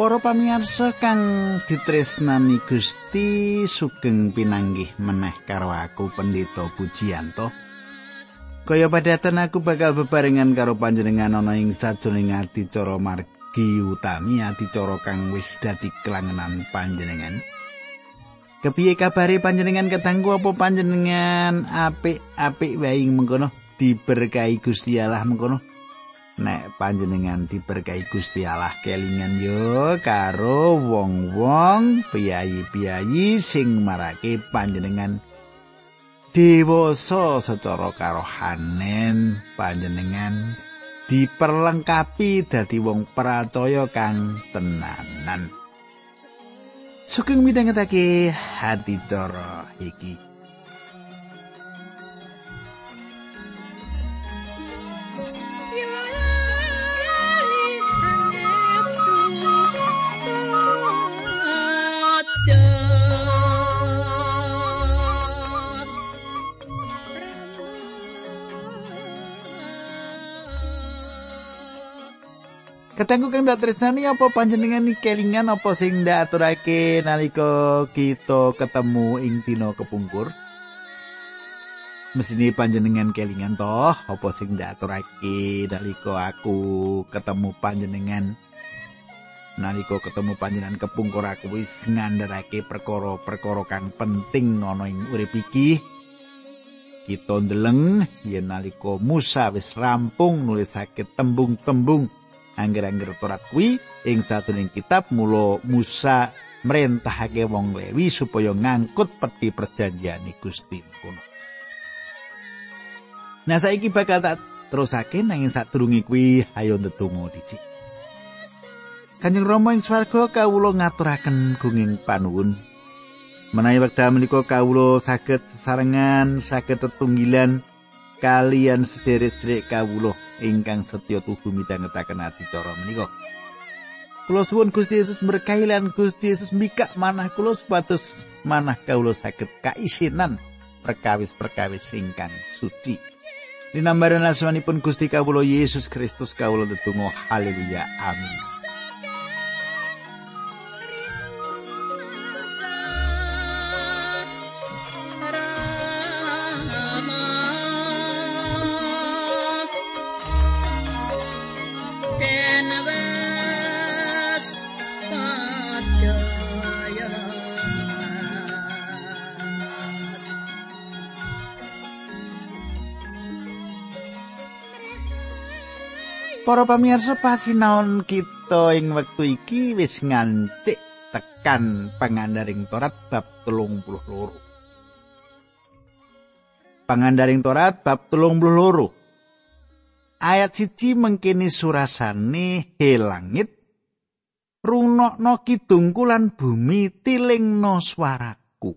Para pamirsa kang ditresnani Gusti sugeng pinanggih meneh karo aku Pendeta Pujiyanto. Kaya padatan aku bakal bebarengan karo panjenengan ana ing sajroning adicara margi utami adicara kang wis dadi kelangenan panjenengan. Kepiye kabare panjenengan ketanggu apa panjenengan apik-apik wae mengkono diberkahi Gusti Allah mengkono? Nek panjenengan diberkahi Gusti Allah kelingan yo karo wong-wong piyayi-piyayi sing marake panjenengan dewasa secara karohanen panjenengan diperlengkapi dadi wong percaya kang tenanan. Sugeng midhangetake hati cara iki Katengku kang tak tresnani apa panjenengan iki kelingan apa sing ndak aturake nalika kita ketemu ing dina kepungkur? Mesine panjenengan kelingan toh apa sing ndak aturake nalika aku ketemu panjenengan nalika ketemu panjenengan kepungkur aku wis ngandharake perkara-perkara kang penting ana ing urip iki. Kita ndeleng yen nalika Musa wis rampung nulisake tembung-tembung angger-angger Torat kuwi ing satuning kitab mula Musa merentahake wong Lewi supaya ngangkut peti perjanjian Gusti kuno. Nah saiki bakal tak terusake nanging sadurunge kuwi ayo ndedonga dicik. Kanjeng Rama ing swarga kawula ngaturaken gunging panuwun. Menawi wekdal menika kawula saged sesarengan, saged tetunggilan kalian sederek-sederek kawula ingkang setya tuhu midhangetaken adicara menika. Kula suwun Gusti Yesus berkahi lan Gusti Yesus mikak manah kula supados manah kawula saged kaisinan perkawis-perkawis ingkang suci. Dinambaran asmanipun Gusti kawula Yesus Kristus kawula tetunggal haleluya amin. Para pamirsa pasinaon kita ing wektu iki wis ngancik tekan pangandaring Torat bab 32. Pangandaring Torat bab 32. Ayat siji mengkini surasane he langit runokno kidungku lan bumi tilingno swaraku.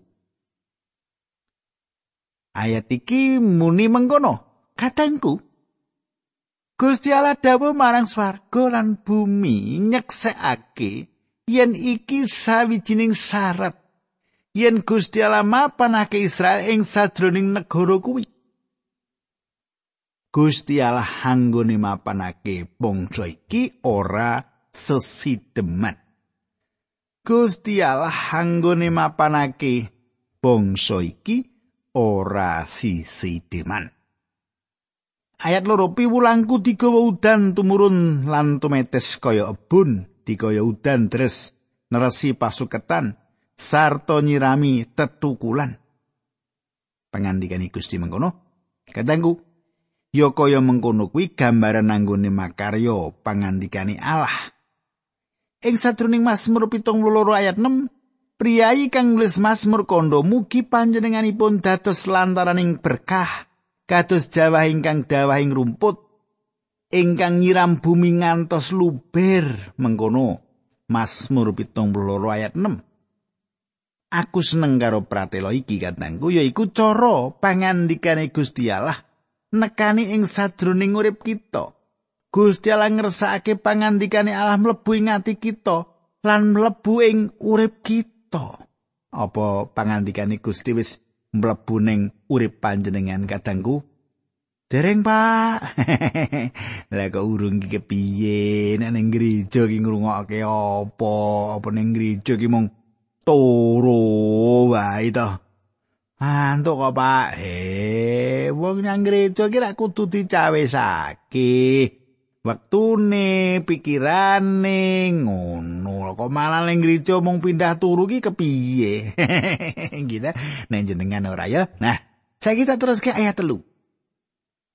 Ayat iki muni mengkono, katengku Gusti Allah dawuh marang swarga lan bumi nyeksekake yen iki sawijining syarat yen Gusti Allah mapanake Israel ing sadroning negara kuwi. Gusti Allah anggone mapanake bangsa iki ora sesideman. Gusti Allah anggone mapanake bangsa iki ora sisideman. Ayat loro piwulangku digawa udan tumurun lan tumetes kaya ebun dikaya udan dres neresi pasuketan sarta nyirami tetukulan. Pangandikane Gusti mengkono, katangku, ya kaya mengkono kuwi gambaran anggone makarya pangandikane Allah. Ing sadroning Mazmur 72 ayat 6, priyayi kang nulis Mazmur kondo mugi panjenenganipun dados lantaraning berkah kados jawah ingkang dawahing rumput ingkang nyiram bumi ngantos luber. Mengkono Mazmur 72 ayat 6 Aku seneng karo pratela iki katangku yaiku cara pangandikane Gusti Allah nekani ing sadroning urip kita. Gusti Allah ngersakake pangandikane Allah mlebu ing ati kita lan mlebu ing urip kita. Apa pangandikane Gusti wis mlebu ning urip panjenengan kadangku Dereng, Pak. Lah kok urung iki kepiye nek ning gereja iki ngrungokke apa? Apa ning gereja iki mung turu wae to. Antuk kok, Pak. He, wong nang gereja iki ra kudu dicawesake. Wektune, pikirane ngono. Kok malah ning gereja mung pindah turu iki kepiye? Gila, nek jenengan ora ya. Nah, saiki kita terus ke ayat telu.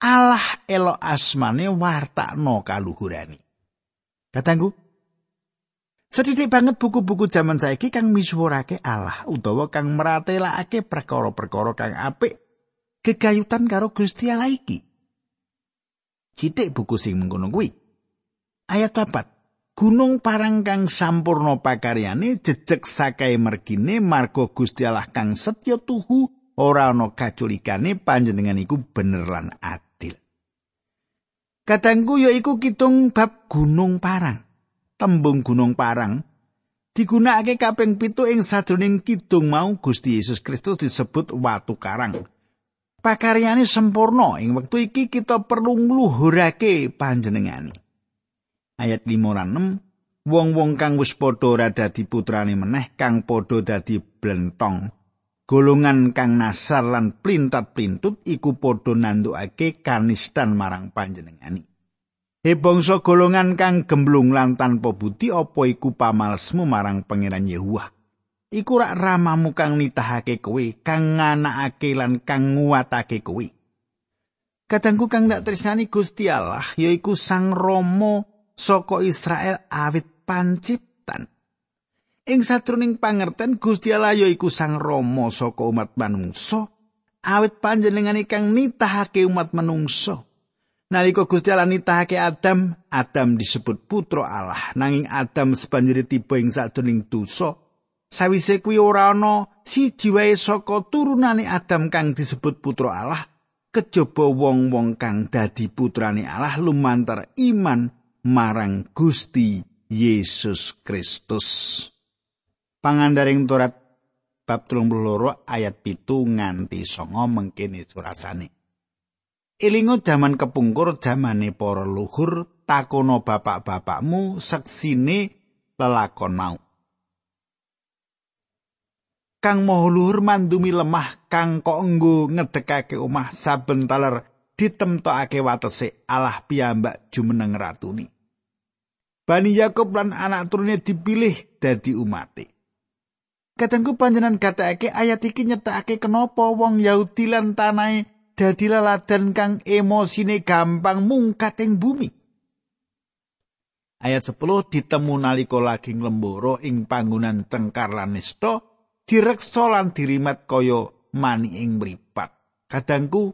Allah elo asmane wartakno kaluhurani. Katanggu, sedidik banget buku-buku zaman saiki kang misuwurake Allah utawa kang meratelakake perkara-perkara kang apik gegayutan karo Gusti Allah iki. Citik buku sing mengkono kuwi. Ayat 4. Gunung parang kang sampurno pakaryane jejeg sakai mergine marga Gusti Allah kang setya tuhu ora ana kaculikane panjenengan iku bener lan adil. Kadangku ya iku kitung bab gunung parang. Tembung gunung parang digunakake kaping pitu ing sajroning kidung mau Gusti Yesus Kristus disebut watu karang. Pakaryane sempurna ing wektu iki kita perlu ngluhurake panjenengane. Ayat 5 Wong-wong kang wis padha ora dadi putrane meneh kang padha dadi blentong golongan kang nasar lan plintat-plintut iku padha nandukake kanistan marang panjenengani. He bangsa golongan kang gemblung lan tanpa budi apa iku pamalesmu marang pangeran Yehuwa. Iku rak ramamu kang nitahake kowe, kang nganakake lan kang nguatake kowe. Kadangku kang dak tresnani Gusti Allah yaiku Sang Rama saka Israel awit panciptan. Ing satruning pangerten Gusti Allah ya iku Sang Rama saka umat manungsa, awit panjenengane kang nitahake umat manungsa. Nalika Gusti Allah nitahake Adam, Adam disebut putra Allah, nanging Adam sebanjuri tiba ing satruning dosa. Sawise kuwi ora ana siji wae saka turunane Adam kang disebut putra Allah, kejaba wong-wong kang dadi putrane Allah lumantar iman marang Gusti Yesus Kristus. pangandaring Torat bab 32 ayat pitu nganti songo mengkene surasane. Ilingo jaman kepungkur jamane para luhur takono bapak-bapakmu seksine lelakon mau. Kang moho luhur mandumi lemah kang kok enggo ngedekake omah saben taler ditemtokake watese Allah piyambak jumeneng ratuni. Bani Yakub lan anak turune dipilih dadi umate. Kadangku panjenan gatekake ayat iki nyetakake kenapa wong Yahudi lan tanahe dadi laladan kang emosine gampang mungkat ing bumi. Ayat 10 ditemu nalika lagi nglemboro ing panggonan cengkar lan nista direksa lan dirimat kaya mani ing mripat. Kadangku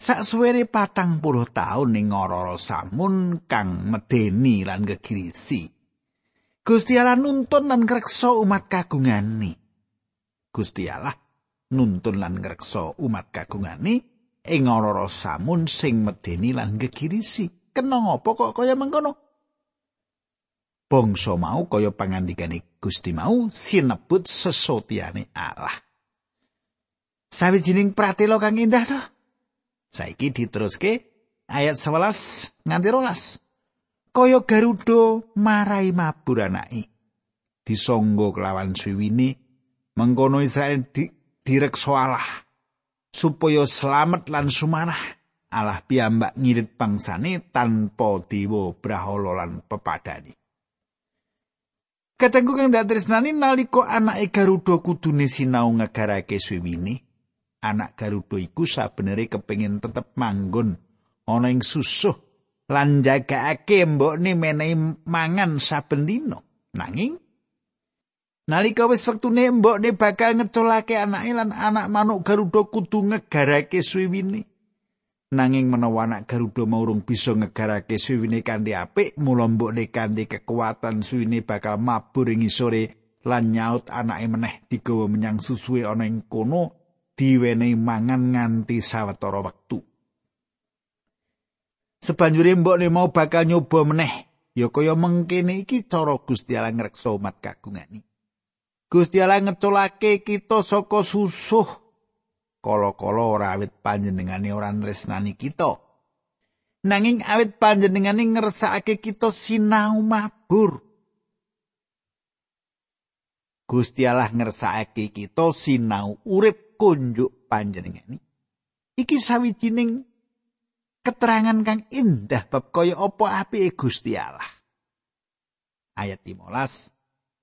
sak suwere patang puluh taun ning ngororo samun kang medeni lan gegirisi. Gusti Allah nuntun lan ngreksa umat kagungane. Gusti Allah nuntun lan ngreksa umat kagungane ing ora samun sing medeni lan gegirisi. Kena ngopo kok kaya mengkono? Bangsa mau kaya pangandikane Gusti mau sinebut sesotiane Allah. Sawijining pratela kang indah to. Saiki diteruske ayat 11 nganti 12. kaya garuda marai mabur anake disangga kelawan swiwine mengkono Israel di, direksa Allah supaya slamet lan sumanah Allah piyambak ngirit bangsane tanpa dewa brahala lan pepadani Katengku kang dak tresnani nalika anake Garuda kudune sinau ngegarake swiwine anak Garuda iku sabenere kepengin tetep manggon ana ing susuh lan jagakake mbokne menehi mangan saben dina. Nanging nalika wis wektune mbokne bakal ngeculake anake lan anak manuk Garuda kudu ngegarake swiwine. Nanging menawa anak Garuda maurung bisa ngegarake swiwine kanthi apik, mula mbokne kanthi kekuatan swiwine bakal mabur ing isore lan nyaut anake meneh digawa menyang susuwe ana ing kono diwenehi mangan nganti sawetara wektu. Sebanjure mbokne mau bakal nyoba meneh, ya kaya mengkene iki cara Gusti Allah ngreksa umat kagungane. Gusti Allah ngeculake kita saka susuh kala-kala ora awit panjenengane ora tresnani kita. Nanging awit panjenengane ngersakake kita sinau mabur. Gusti Allah ngersakake kita sinau urip kunjuk panjenengane. Iki sawijining keterangan kang indah bab kaya apa apike Gusti Allah. Ayat 15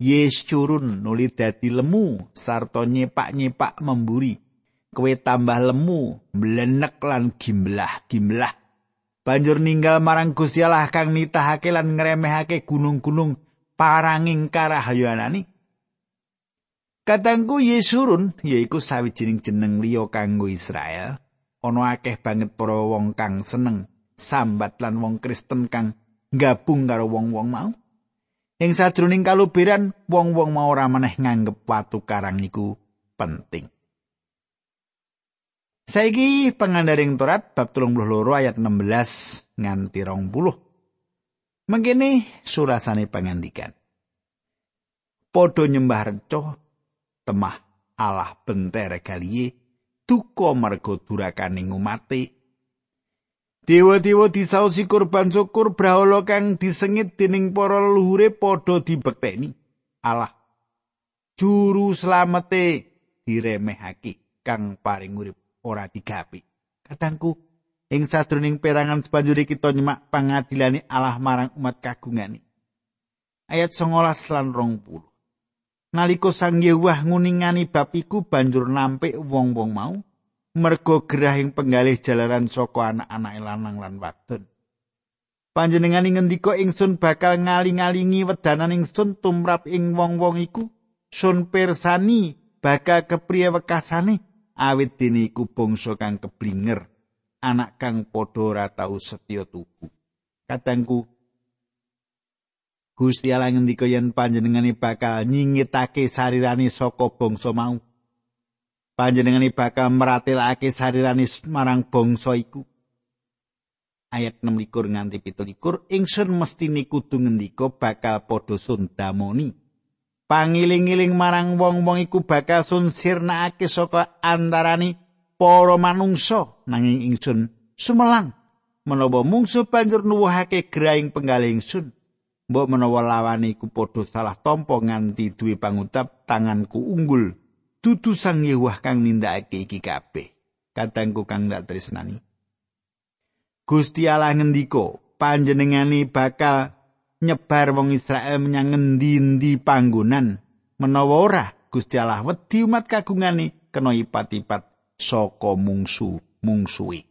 Yes curun nuli dadi lemu sarta nyepak-nyepak memburi. Kowe tambah lemu, mlenek lan gimblah-gimblah. Banjur ninggal marang Gusti Allah kang nitahake lan ngremehake gunung-gunung paranging karahayanani. Katangku Yesurun yaiku sawijining jeneng liya kanggo Israel. Ana akeh banget para wong kang seneng sambat lan wong Kristen kang gabung karo wong-wong mau. Ing sajroning kaluberan wong-wong mau ora maneh nganggep watu karang iku penting. Saiki pengandaring Torat bab 32 ayat 16 nganti 20. Mengkene surasane pangandikan. Podho nyembah reco temah Allah bentere kaliye duka merga durakaning umate Dewa-dewa disausi kurban syukur brahala kang disengit dening para leluhure padha dibekteni. Allah juru slamete diremehake kang paring urip ora digapi. Katangku ing sadroning perangan sebanjuri kita nyemak pangadilane Allah marang umat kagungane. Ayat 19 lan 20. Nalika Sang Yewah nguningani bab iku banjur nampik wong-wong mau merga gerahing penggalih jalaran saka anak-anak lanang lan wadon. Panjenengan ngendika ingsun bakal ngaling-alingi wedanan ingsun tumrap ing wong-wong iku sun persani bakal kepriye wekasane awit dene iku bangsa kang keblinger anak kang padha ora tau setya tuku. Katangku Gusti Allah ngendika yen panjenengane bakal nyingitake sarirane saka bangsa mau panjenengane bakal meratelake sarirane marang bangsa iku. Ayat 6 nganti 17 ingsun mesti kudu ngendika bakal padha sundamoni. Pangiling-iling marang wong-wong iku bakal sun sirnakake saka antarane para manungsa nanging ingsun sumelang menawa mungsu banjur nuwuhake graing penggalih ingsun. Mbok menawa lawane iku padha salah tampa nganti duwe pangucap tanganku unggul dudu sang Yewah kang nindakake iki kabeh katangku kang dak tresnani Gusti Allah ngendika panjenengane bakal nyebar wong Israel menyang ngendi-endi panggonan. Menawa ora Gusti Allah wedi umat kagungane kena ipat-ipat saka mungsu mungsuhi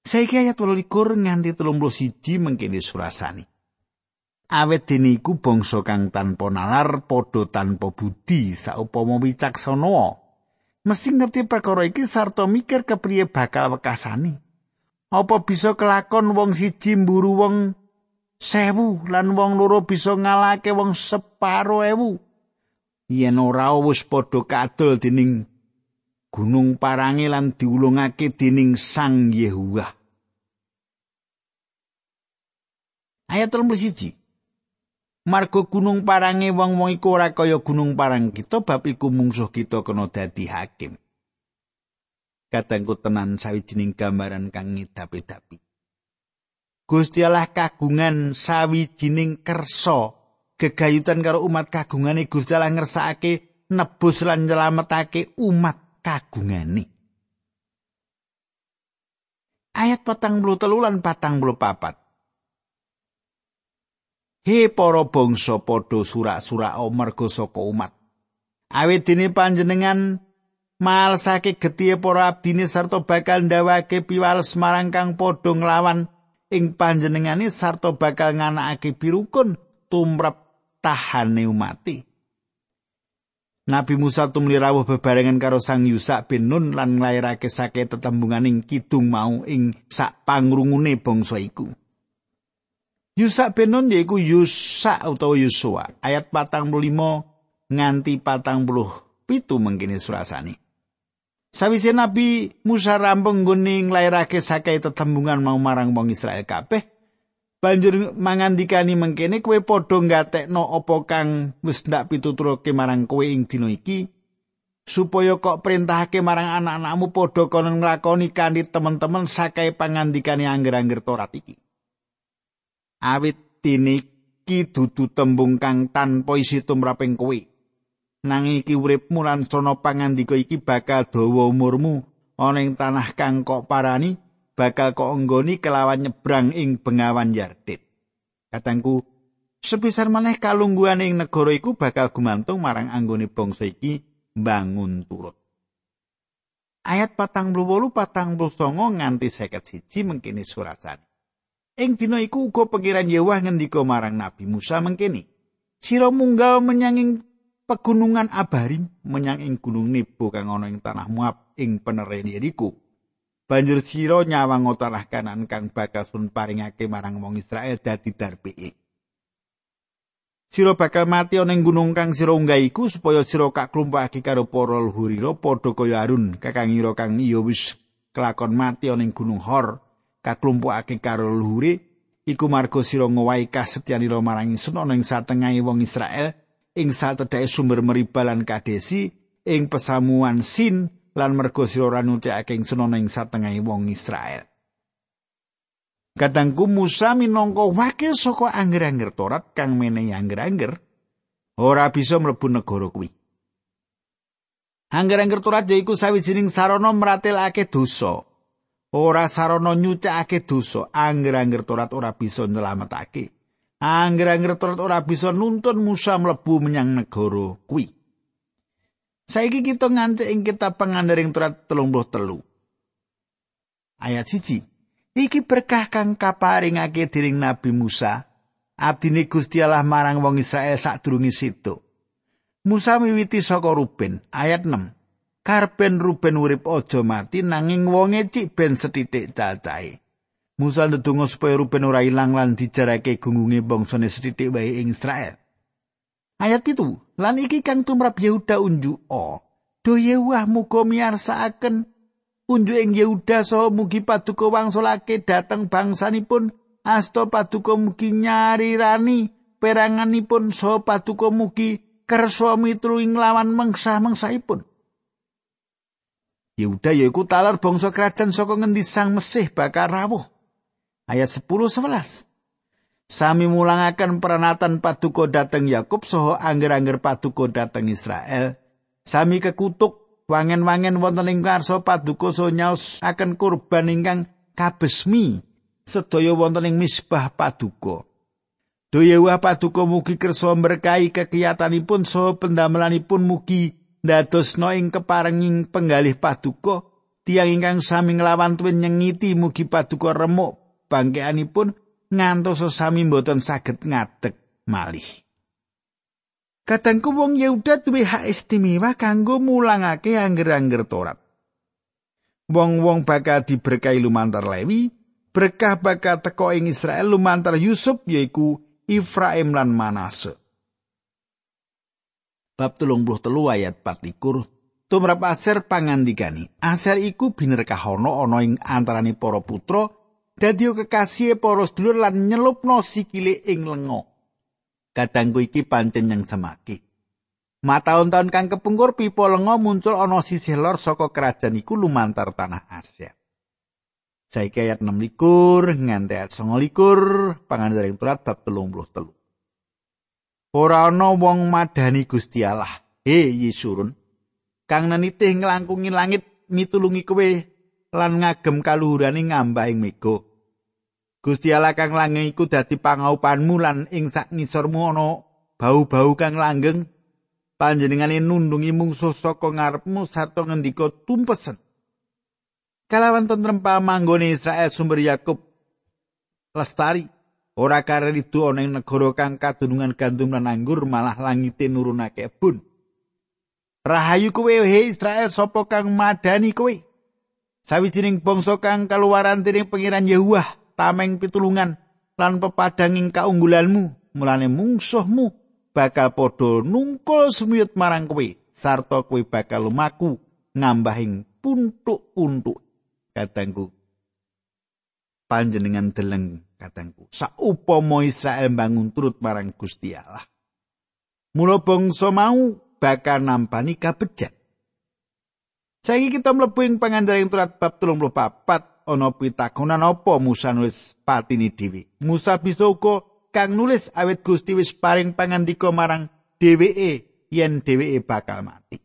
Saiki ayat 28 nganti 31 mengkene surasani awet dene iku bangsa kang tanpa nalar padha tanpa budi saupama wicaksana. Mesti ngerti perkara iki sarta mikir kepriye bakal wekasane. Apa bisa kelakon wong siji mburu wong sewu lan wong loro bisa ngalake wong separo ewu yen ora wis padha kadol dening gunung parangi lan diulungake dening sang Yehuwa ayat 31 Margo gunung parange wong-wong iku ora kaya gunung parang kita bab iku mungsuh kita kena dadi hakim. Katengku tenan sawijining gambaran kang ngidapi-dapi. Gusti Allah kagungan sawijining kersa gegayutan karo umat kagungane Gusti Allah ngersakake nebus lan nyelametake umat kagungane. Ayat patang puluh telu lan patang puluh papat. He para bangsa padha surak-surak amarga saka umat. Awit dene panjenengan malsake getihe para abdine sarta bakal ndawake piwales marang kang padha nglawan ing panjenengane sarta bakal nganakake pirukun tumrap tahane umati. Nabi Musa tumli rawuh bebarengan karo Sang Yusa bin Nun lan nglairake sake tetembunganing kidung mau ing sak pangrungune bangsa iku. Yusa benon yaiku Yusa utawa Yusua. Ayat patang puluh lima nganti patang puluh pitu mengkini surasani. Sawise Nabi Musa rampung guni nglairake sakai tetembungan mau marang wong Israel kabeh, banjur mangandikani mengkene kowe padha ngatekno apa kang wis ndak pituturake marang kowe ing dina iki supaya kok perintahake marang anak-anakmu padha kono nglakoni kanthi temen-temen sakai pangandikane angger-angger Torat iki. Awit diniki dudu tembung kang tanpa isi tumraping kowe. Nanging iki uripmu lan sono pangandika iki bakal dawa umurmu ana ing tanah kang kok parani bakal kok enggoni kelawan nyebrang ing bengawan Yarden. Katangku, sepisan maneh kalungguhan ing negara iku bakal gumantung marang anggone bangsa iki bangun turut. Ayat patang bolu patang songo nganti seket siji mengkini surasani. Ing dina iku uga pengiran Yewah ngendika marang Nabi Musa mengkini. Sira munggah menyanging pegunungan Abarim menyang ing gunung Nebo kang ana ing tanah Moab ing penere Yeriko. Banjur sira nyawang tanah kanan kang bakal sun paringake marang wong Israel dadi darbeke. Sira bakal mati ana ing gunung kang sira unggah iku supaya sira kak klumpukake karo para luhurira padha kaya Harun kakangira kang iya wis kelakon mati ana ing gunung Hor kaklumpukake karo luhure iku marga sira ngowahi kasetyanira marang ingsun ana ing satengahe wong Israel ing satedhake sumber meribalan kadesi ing pesamuan Sin lan merga sira ora nucake ingsun ana ing satengahe wong Israel Kadangku Musa minangka wakil saka angger-angger Torat kang menehi angger-angger ora bisa mlebu negara kuwi. Angger-angger Torat yaiku sawijining sarana mratelake dosa. Ora sarana nyucakake dosa, angger-angger Torat ora bisa nyelametake. Angger-angger Torat ora bisa nuntun Musa mlebu menyang negara kuwi. Saiki kita ngancik ing kitab pengandering Torat 33. Ayat 1. Iki berkah kang kaparingake dening Nabi Musa. Abdine Gusti Allah marang wong Israel sadurunge situ. Musa miwiti saka Ruben ayat 6. Karben Ruben urip aja mati nanging wonge cik ben setitik cacahe. Musa ndedonga supaya Ruben ora ilang lan dijarake gungunge bangsane setitik wae ing Israel. Ayat itu, lan iki kang tumrap Yehuda unjuk o. Do Yewah muga miarsaaken unjuk Yehuda saha mugi paduka wangsulake dhateng bangsanipun asta paduka mugi nyarirani peranganipun saha paduka mugi kersa mitru ing lawan mengsah-mengsaipun Yehuda yaiku talar bangsa kerajaan saka ngendi sang Mesih bakal rawuh ayat 10 11 Sami mulangaken peranatan paduka dhateng Yakub saha angger-angger paduka dhateng Israel. Sami kekutuk wangen-wangen wonten ing karsa paduka so nyaos akan kurban ingkang kabesmi sedaya wonten ing misbah paduka. Doyewa paduka mugi kersa berkahi kekiyatanipun so pendamelanipun mugi ndadosno ing keparenging penggalih paduka. Tiang ingkang sami nglawan tuwin nyengiti mugi paduka remuk bangkeanipun ngantos sami mboten saged ngadeg malih. Kadangku wong Yehuda duwe hak istimewa kanggo mulangake angger-angger Torat. Wong-wong bakal diberkahi lumantar Lewi, berkah bakal teko ing Israel lumantar Yusuf yaiku Ifraim lan Manase. Bab telung puluh telu ayat patlikur tumrap aser pangandikani. Aser iku binerkahono ana ing antarane para putra dadi kekasih para sedulur lan nyelupno sikile ing lengo. kadangku iki pancen yang semaki. Mataun-taun kang kepungkur pipo lengo muncul ana sisih lor saka kerajaan iku lumantar tanah Asia. Saiki ayat 6 likur, nganti ayat 9 likur, pangandaring turat bab telung puluh telu. Ora ana wong madani Gusti Allah, he Yesurun, kang nenitih nglangkungi langit mitulungi kowe lan ngagem kaluhurane ngambah ing mega. Gusti Allah kang langgeng iku dadi pangaupanmu lan ing sak ngisormu ana bau-bau kang langgeng panjenengane nundungi mungsuh saka ngarepmu sarta ngendika tumpesen. Kalawan tentrem pamanggone Israel sumber Yakub lestari ora kare itu ana ing negara kang kadunungan gandum lan anggur malah langite nurunake bun. Rahayu kowe he Israel sapa kang madani kowe? Sawijining bangsa kang kaluwaran dening pangeran Yehuwah tameng pitulungan lan pepadanging kaunggulanmu. Mulane mungsuhmu bakal padha nungkul sumiyut marang kowe sarta kowe bakal lumaku ngambahing puntuk-puntuk katangku panjenengan deleng katangku saupama Israel bangun turut marang Gusti Allah. Mula bangsa mau bakal nampani kabejat Saiki kita mlebu ing pangandaring turat bab 34 ana pitakonan apa Musa nulis patini dhewe. Musa bisa uga kang nulis awit Gusti wis paring pangandika marang dheweke yen dheweke bakal mati.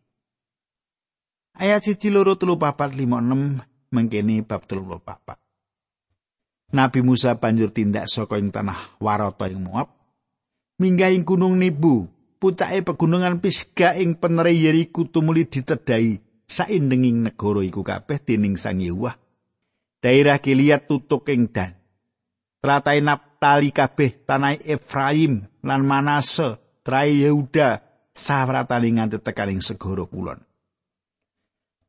Ayat 1 loro telu papat lima enam mengkini bab telu papat. Nabi Musa banjur tindak saka ing tanah Warata ing Moab. Minggah ing gunung Nibu, pucake pegunungan Pisga ing penere Yeriko tumuli ditedai saindenging negara iku kabeh dening Sang Yehuwah. Daerah Gilead tutuk ing dan. Teratai Naptali kabeh tanah Efraim lan Manase, trai Yehuda sawratane nganti tekaning segara kulon.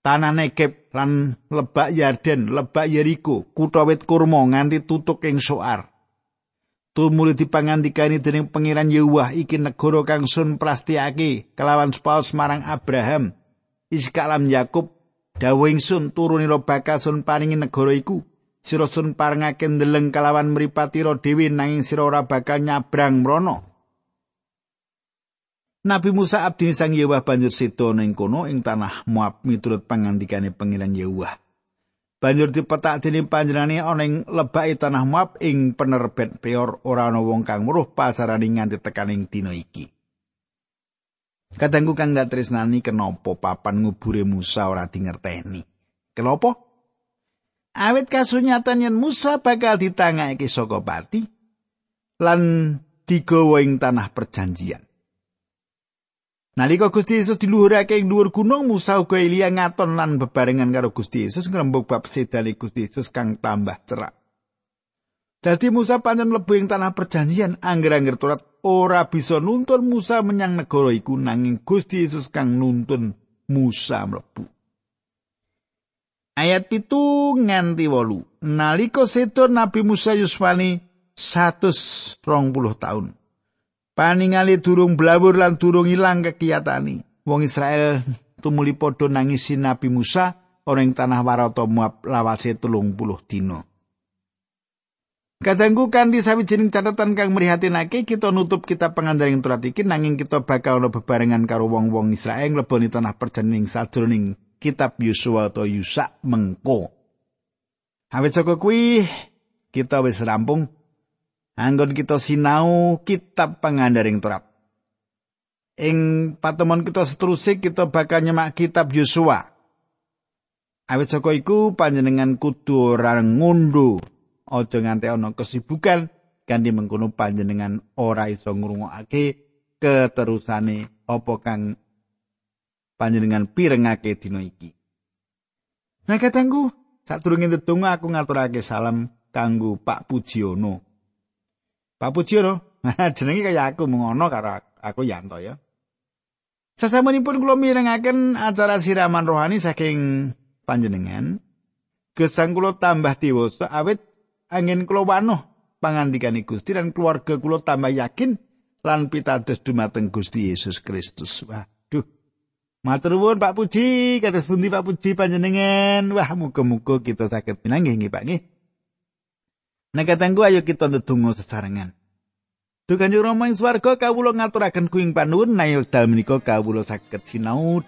Tanah Negeb lan lebak Yarden, lebak Yeriko, kutha wit kurma nganti tutuk ing Soar. Tumuli dipangandikani dening pangeran Yehuwah iki negara kang sun prastiake kelawan sepaus marang Abraham Iska lan Yakub dawuh ingsun turunira bakal sun paringi negara iku sira sun parengake ndeleng kalawan mripatira dhewe nanging sira ora bakal nyabrang mrono Nabi Musa abdi sang Yewah banjur sedo ning kono ing tanah Moab miturut pangandikane pangeran Yewah. Banjur dipetak dening panjenengane ana ing lebake tanah Moab ing penerbet Peor ora ana wong kang muruh pasarane nganti tekaning dina iki. Kadangku kang dak tresnani kenapa papan ngubure Musa ora dingerteni. Kenapa? Awit kasunyatan yen Musa bakal ditangake saka pati lan digawa ing tanah perjanjian. Nalika Gusti Yesus diluhurake ing dhuwur gunung Musa uga Elia ngaton lan bebarengan karo Gusti Yesus ngrembug bab sedane Gusti Yesus kang tambah cerak. Dadi Musa pancen mlebu ing tanah perjanjian angger-angger turat ora bisa nuntun Musa menyang negara iku nanging Gusti Yesus kang nuntun Musa mlebu. Ayat pitu nganti wolu. Nalika sedo Nabi Musa Yuswani 120 tahun. Paningali durung blawur lan durung ilang kekiyatani. Wong Israel tumuli padha nangisi Nabi Musa ora tanah Warata Moab lawase 30 dina. Kadangku kanthi sawijining catatan kang mrihatinake kita nutup kita pangandaring turat iki nanging kita bakal ana bebarengan karo wong-wong Israel ngleboni tanah perjanjian sadurunging kitab Yosua atau Yusa mengko. Awit saka kuwi kita wis rampung anggon kita sinau kitab pangandaring turat. Ing patemon kita seterusé kita bakal nyemak kitab Yosua. Awit saka iku panjenengan kudu ora ngunduh aja nganti ana kesibukan ganti mengkono panjenengan ora iso ngrungokake keterusane apa kang panjenengan pirengake dina iki. Nah katangku, sadurunge ndedonga aku ngaturake salam kanggo Pak Pujiono. Pak Pujiono, jenenge kaya aku mengono karo aku Yanto ya. Sasampunipun kula mirengaken acara siraman rohani saking panjenengan, gesang kula tambah dewasa awit angin kula wanuh pangandikane Gusti dan keluarga kula tambah yakin lan pitados dumateng Gusti Yesus Kristus. Waduh. Matur nuwun Pak Puji, kados pundi Pak Puji panjenengan. Wah, muga-muga kita saged pinanggih nggih Pak nggih. Nek katengku ayo kita ndedonga sesarengan. Duh Kanjeng Rama ing swarga kawula ngaturaken kuing panuwun nayo dal menika kawula saged sinau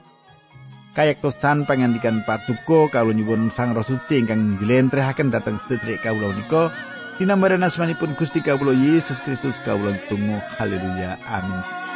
kayektosan pangandikan patuko kalau nyuwun sang roh suci ingkang njlentrehaken dhateng sedherek kawula menika. Dinambaran asmanipun Gusti kawula Yesus Kristus kawula tunggu. Haleluya. Amin